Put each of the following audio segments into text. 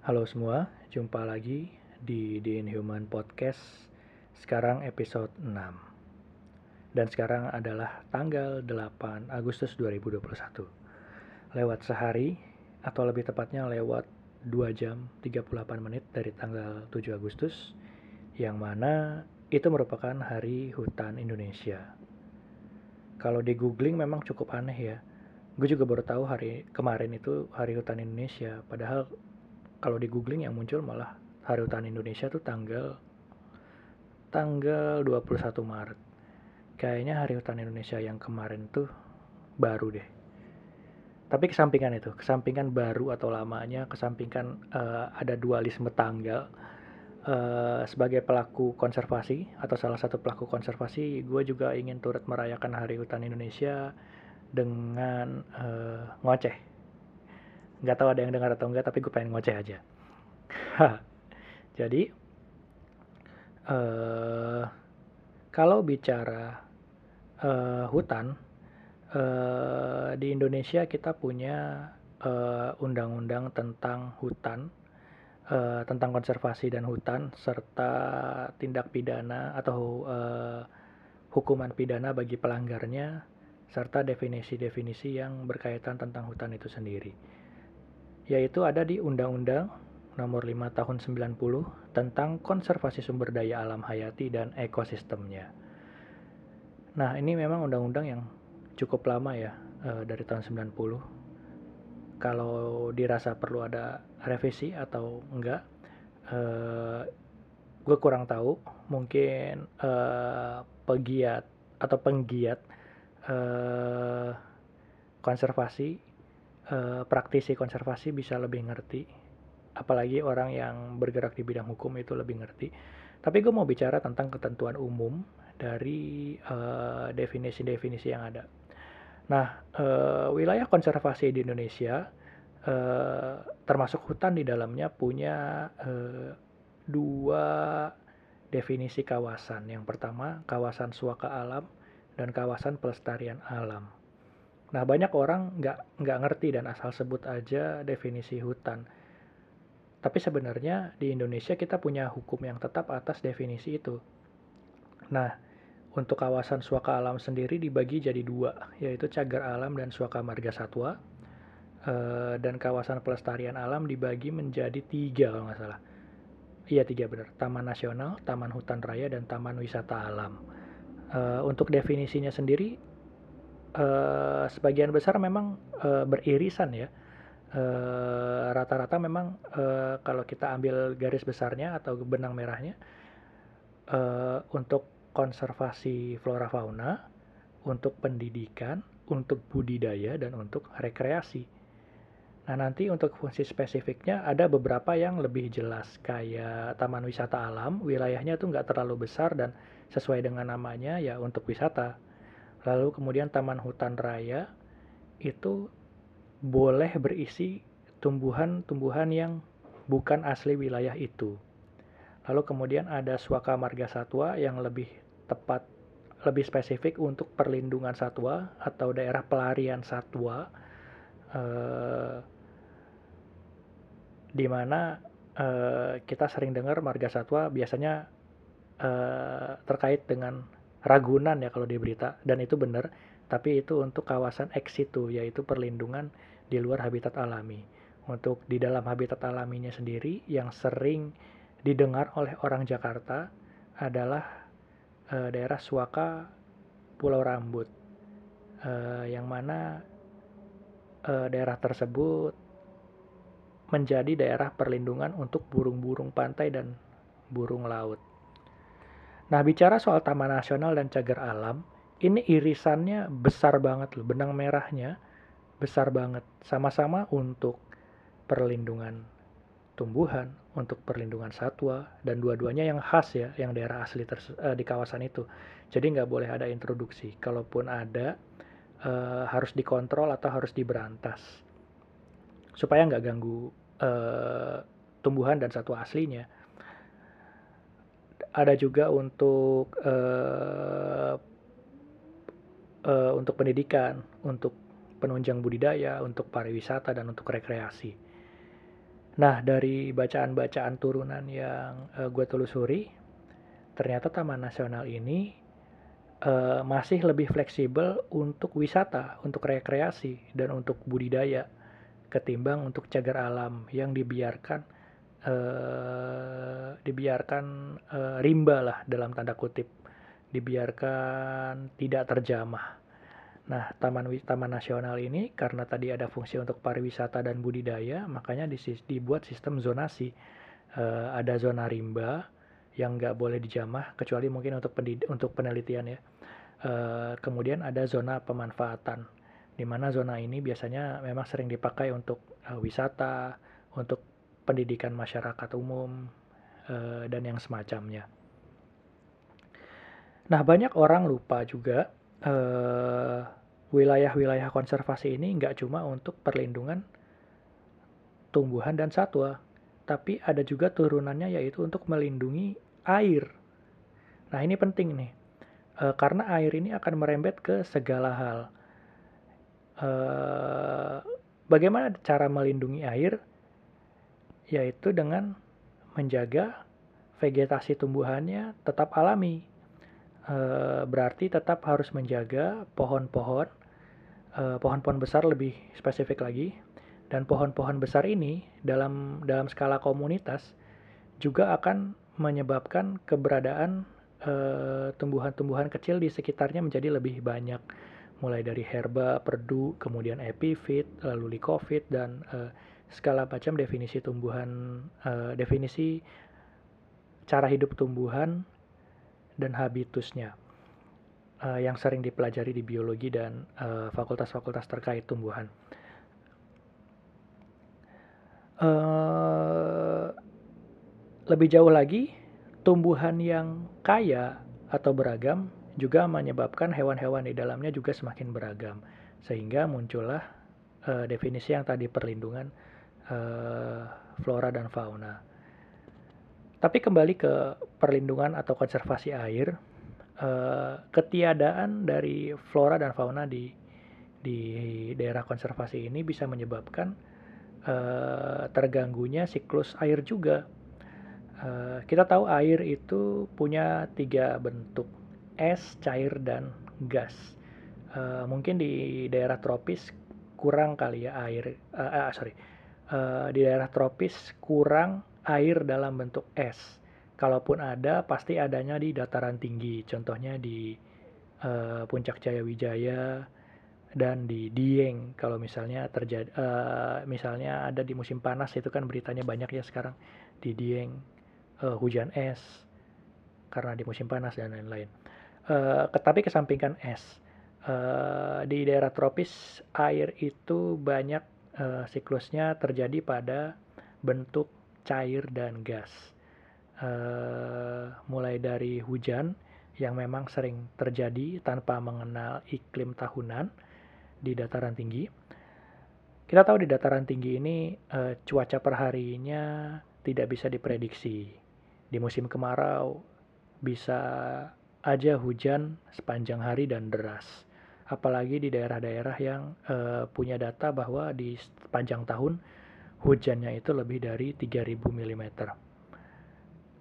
Halo semua, jumpa lagi di The Inhuman Podcast. Sekarang episode 6. Dan sekarang adalah tanggal 8 Agustus 2021. Lewat sehari atau lebih tepatnya lewat 2 jam 38 menit dari tanggal 7 Agustus yang mana itu merupakan hari hutan Indonesia. Kalau di googling memang cukup aneh ya. Gue juga baru tahu hari kemarin itu hari hutan Indonesia. Padahal kalau di googling yang muncul malah hari hutan Indonesia tuh tanggal tanggal 21 Maret. Kayaknya hari hutan Indonesia yang kemarin tuh baru deh. Tapi kesampingan itu kesampingan baru atau lamanya kesampingkan uh, ada dualisme tanggal uh, sebagai pelaku konservasi atau salah satu pelaku konservasi gue juga ingin turut merayakan hari hutan Indonesia dengan uh, ngoceh. Nggak tahu ada yang dengar atau enggak tapi gue pengen ngoceh aja. Jadi uh, kalau bicara uh, hutan uh, di Indonesia kita punya undang-undang uh, tentang hutan uh, tentang konservasi dan hutan serta tindak pidana atau uh, hukuman pidana bagi pelanggarnya serta definisi-definisi yang berkaitan tentang hutan itu sendiri yaitu ada di Undang-Undang Nomor 5 Tahun 90 tentang konservasi sumber daya alam hayati dan ekosistemnya. Nah, ini memang undang-undang yang cukup lama ya, e, dari tahun 90. Kalau dirasa perlu ada revisi atau enggak, e, gue kurang tahu. Mungkin e, pegiat atau penggiat e, konservasi uh, praktisi konservasi bisa lebih ngerti. Apalagi orang yang bergerak di bidang hukum itu lebih ngerti. Tapi gue mau bicara tentang ketentuan umum dari uh, definisi-definisi yang ada. Nah uh, wilayah konservasi di Indonesia uh, termasuk hutan di dalamnya punya uh, dua definisi kawasan. Yang pertama kawasan suaka alam dan kawasan pelestarian alam Nah banyak orang nggak nggak ngerti dan asal sebut aja definisi hutan. Tapi sebenarnya di Indonesia kita punya hukum yang tetap atas definisi itu. Nah, untuk kawasan suaka alam sendiri dibagi jadi dua, yaitu cagar alam dan suaka marga satwa. Eh, dan kawasan pelestarian alam dibagi menjadi tiga kalau nggak salah. Iya tiga benar, Taman Nasional, Taman Hutan Raya, dan Taman Wisata Alam. Uh, untuk definisinya sendiri uh, sebagian besar memang uh, beririsan ya. Rata-rata uh, memang uh, kalau kita ambil garis besarnya atau benang merahnya uh, untuk konservasi flora fauna, untuk pendidikan, untuk budidaya dan untuk rekreasi. Nah nanti untuk fungsi spesifiknya ada beberapa yang lebih jelas kayak taman wisata alam, wilayahnya tuh nggak terlalu besar dan sesuai dengan namanya ya untuk wisata. Lalu kemudian taman hutan raya itu boleh berisi tumbuhan-tumbuhan yang bukan asli wilayah itu. Lalu kemudian ada suaka marga satwa yang lebih tepat lebih spesifik untuk perlindungan satwa atau daerah pelarian satwa. Eh, di mana eh, kita sering dengar marga satwa biasanya eh, terkait dengan Ragunan ya kalau di berita. Dan itu benar tapi itu untuk kawasan ex situ yaitu perlindungan di luar habitat alami. Untuk di dalam habitat alaminya sendiri yang sering didengar oleh orang Jakarta adalah e, daerah Suaka Pulau Rambut. E, yang mana e, daerah tersebut menjadi daerah perlindungan untuk burung-burung pantai dan burung laut. Nah, bicara soal Taman Nasional dan Cagar Alam, ini irisannya besar banget loh, benang merahnya besar banget. Sama-sama untuk perlindungan tumbuhan, untuk perlindungan satwa, dan dua-duanya yang khas ya, yang daerah asli uh, di kawasan itu. Jadi nggak boleh ada introduksi. Kalaupun ada, uh, harus dikontrol atau harus diberantas. Supaya nggak ganggu uh, tumbuhan dan satwa aslinya ada juga untuk uh, uh, untuk pendidikan, untuk penunjang budidaya, untuk pariwisata, dan untuk rekreasi. Nah, dari bacaan-bacaan turunan yang uh, gue telusuri, ternyata Taman Nasional ini uh, masih lebih fleksibel untuk wisata, untuk rekreasi, dan untuk budidaya ketimbang untuk cagar alam yang dibiarkan uh, dibiarkan uh, rimba lah dalam tanda kutip, dibiarkan tidak terjamah. Nah, Taman Taman Nasional ini karena tadi ada fungsi untuk pariwisata dan budidaya, makanya dibuat sistem zonasi. Uh, ada zona rimba yang nggak boleh dijamah, kecuali mungkin untuk untuk penelitian ya. Uh, kemudian ada zona pemanfaatan, di mana zona ini biasanya memang sering dipakai untuk uh, wisata, untuk pendidikan masyarakat umum, uh, dan yang semacamnya. Nah, banyak orang lupa juga eh, wilayah-wilayah konservasi ini nggak cuma untuk perlindungan tumbuhan dan satwa, tapi ada juga turunannya yaitu untuk melindungi air. Nah ini penting nih, e, karena air ini akan merembet ke segala hal. E, bagaimana cara melindungi air? Yaitu dengan menjaga vegetasi tumbuhannya tetap alami. Eh, berarti tetap harus menjaga pohon-pohon, uh, pohon-pohon besar lebih spesifik lagi, dan pohon-pohon besar ini dalam dalam skala komunitas juga akan menyebabkan keberadaan uh, tumbuhan-tumbuhan kecil di sekitarnya menjadi lebih banyak, mulai dari herba, perdu, kemudian epifit, lalu likofit, dan uh, skala macam definisi tumbuhan, uh, definisi cara hidup tumbuhan dan habitusnya uh, yang sering dipelajari di biologi dan eh, fakultas-fakultas uh, terkait tumbuhan. Uh, lebih jauh lagi, tumbuhan yang kaya atau beragam juga menyebabkan hewan-hewan di dalamnya juga semakin beragam, sehingga muncullah uh, definisi yang tadi perlindungan uh, flora dan fauna. Tapi kembali ke perlindungan atau konservasi air, eh, ketiadaan dari flora dan fauna di di daerah konservasi ini bisa menyebabkan eh, terganggunya siklus air juga. Kita tahu air itu punya tiga bentuk, es, cair, dan gas. Eh, mungkin di daerah tropis kurang kali ya air, uh, uh, sorry, uh, di daerah tropis kurang air dalam bentuk es. Kalaupun ada, pasti adanya di dataran tinggi. Contohnya di uh, Puncak Jaya Wijaya dan di Dieng. Kalau misalnya terjadi, uh, misalnya ada di musim panas itu kan beritanya banyak ya sekarang di Dieng uh, hujan es karena di musim panas dan lain-lain. Uh, kesampingkan es, uh, di daerah tropis air itu banyak uh, siklusnya terjadi pada bentuk cair dan gas. Uh, mulai dari hujan yang memang sering terjadi tanpa mengenal iklim tahunan di dataran tinggi. Kita tahu di dataran tinggi ini uh, cuaca perharinya tidak bisa diprediksi. Di musim kemarau bisa aja hujan sepanjang hari dan deras. Apalagi di daerah-daerah yang uh, punya data bahwa di sepanjang tahun hujannya itu lebih dari 3000 mm.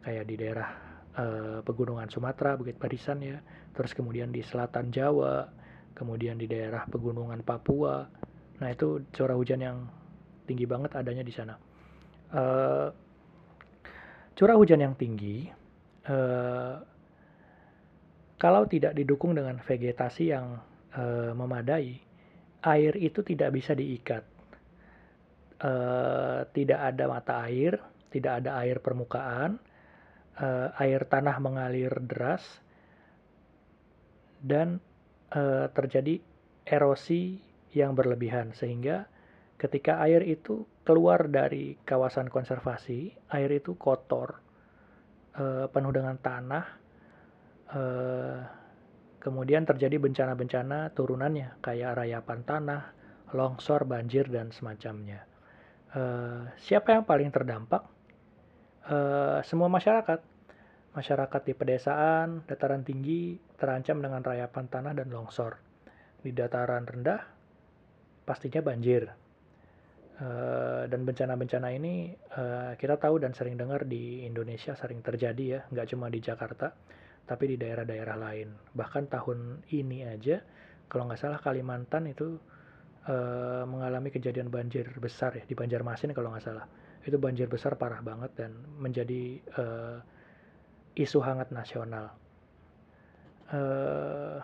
Kayak di daerah uh, pegunungan Sumatera, Bukit Barisan ya, terus kemudian di selatan Jawa, kemudian di daerah pegunungan Papua. Nah, itu curah hujan yang tinggi banget adanya di sana. Uh, curah hujan yang tinggi uh, kalau tidak didukung dengan vegetasi yang uh, memadai, air itu tidak bisa diikat. Uh, tidak ada mata air, tidak ada air permukaan, uh, air tanah mengalir deras, dan uh, terjadi erosi yang berlebihan. Sehingga ketika air itu keluar dari kawasan konservasi, air itu kotor, uh, penuh dengan tanah, uh, kemudian terjadi bencana-bencana turunannya kayak rayapan tanah, longsor, banjir, dan semacamnya. Uh, siapa yang paling terdampak? Uh, semua masyarakat. Masyarakat di pedesaan, dataran tinggi terancam dengan rayapan tanah dan longsor. Di dataran rendah, pastinya banjir. Uh, dan bencana-bencana ini kita tahu dan sering dengar di Indonesia sering terjadi ya, nggak cuma di Jakarta, tapi di daerah-daerah lain. Bahkan tahun ini aja, kalau nggak salah Kalimantan itu uh, mengalami kejadian banjir besar ya di Banjarmasin kalau nggak salah. Itu banjir besar parah banget dan menjadi uh, isu hangat nasional. Uh,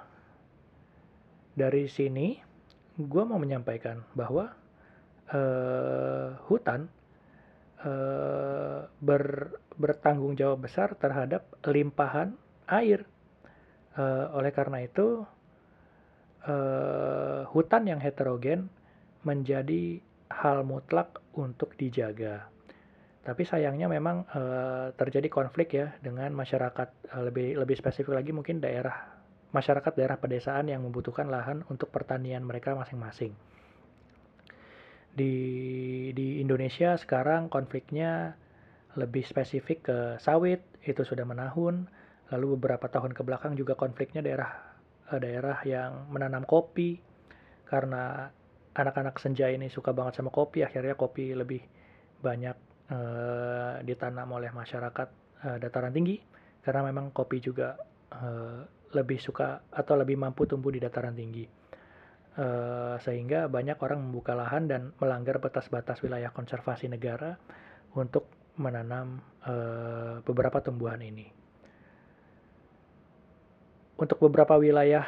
dari sini, gue mau menyampaikan bahwa uh, hutan uh, ber, bertanggung jawab besar terhadap limpahan air. Uh, oleh karena itu, uh, hutan yang heterogen menjadi hal mutlak untuk dijaga. Tapi sayangnya memang uh, terjadi konflik ya dengan masyarakat uh, lebih lebih spesifik lagi mungkin daerah masyarakat daerah pedesaan yang membutuhkan lahan untuk pertanian mereka masing-masing di di Indonesia sekarang konfliknya lebih spesifik ke sawit itu sudah menahun lalu beberapa tahun ke belakang juga konfliknya daerah eh, daerah yang menanam kopi. Karena anak-anak senja ini suka banget sama kopi akhirnya kopi lebih banyak uh, ditanam oleh masyarakat uh, dataran tinggi. Karena memang kopi juga uh, lebih suka atau lebih mampu tumbuh di dataran tinggi. Eh, sehingga banyak orang membuka lahan dan melanggar batas-batas wilayah konservasi negara untuk menanam uh, beberapa tumbuhan ini. Untuk beberapa wilayah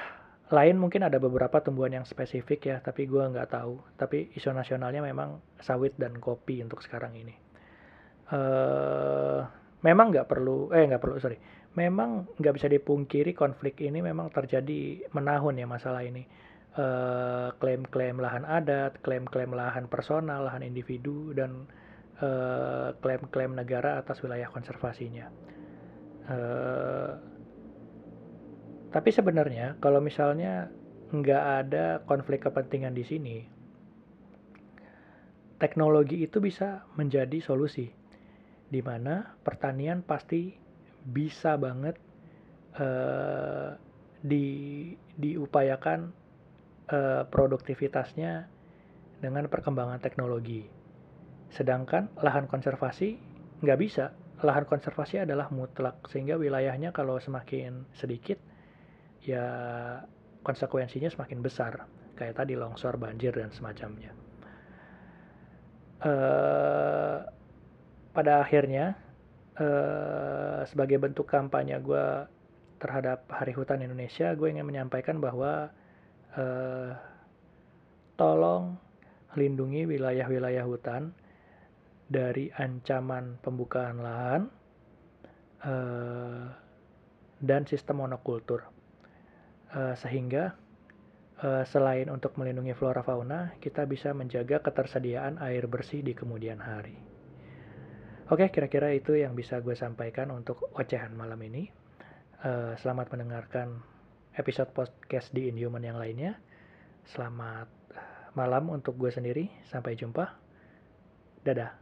lain mungkin ada beberapa tumbuhan yang spesifik ya, tapi gue nggak tahu. Tapi isu nasionalnya memang sawit dan kopi untuk sekarang ini. Uh, memang nggak perlu, eh nggak perlu sorry, memang nggak bisa dipungkiri konflik ini memang terjadi menahun ya masalah ini Eh, klaim-klaim uh, lahan adat, klaim-klaim lahan personal, lahan individu, dan uh, klaim-klaim negara atas wilayah konservasinya. Uh, tapi sebenarnya kalau misalnya nggak ada konflik kepentingan di sini, teknologi itu bisa menjadi solusi, di mana pertanian pasti bisa banget uh, di diupayakan uh, produktivitasnya dengan perkembangan teknologi. Sedangkan lahan konservasi nggak bisa. Lahan konservasi adalah mutlak, sehingga wilayahnya kalau semakin sedikit, ya konsekuensinya semakin besar. Kayak tadi longsor, banjir, dan semacamnya. Uh, pada akhirnya, uh, sebagai bentuk kampanye gue terhadap Hari Hutan Indonesia, gue ingin menyampaikan bahwa uh, tolong lindungi wilayah-wilayah hutan dari ancaman pembukaan lahan uh, dan sistem monokultur uh, sehingga uh, selain untuk melindungi flora fauna kita bisa menjaga ketersediaan air bersih di kemudian hari oke kira-kira itu yang bisa gue sampaikan untuk ocehan malam ini uh, selamat mendengarkan episode podcast di Inhuman yang lainnya. Selamat malam untuk gue sendiri. Sampai jumpa. Dadah.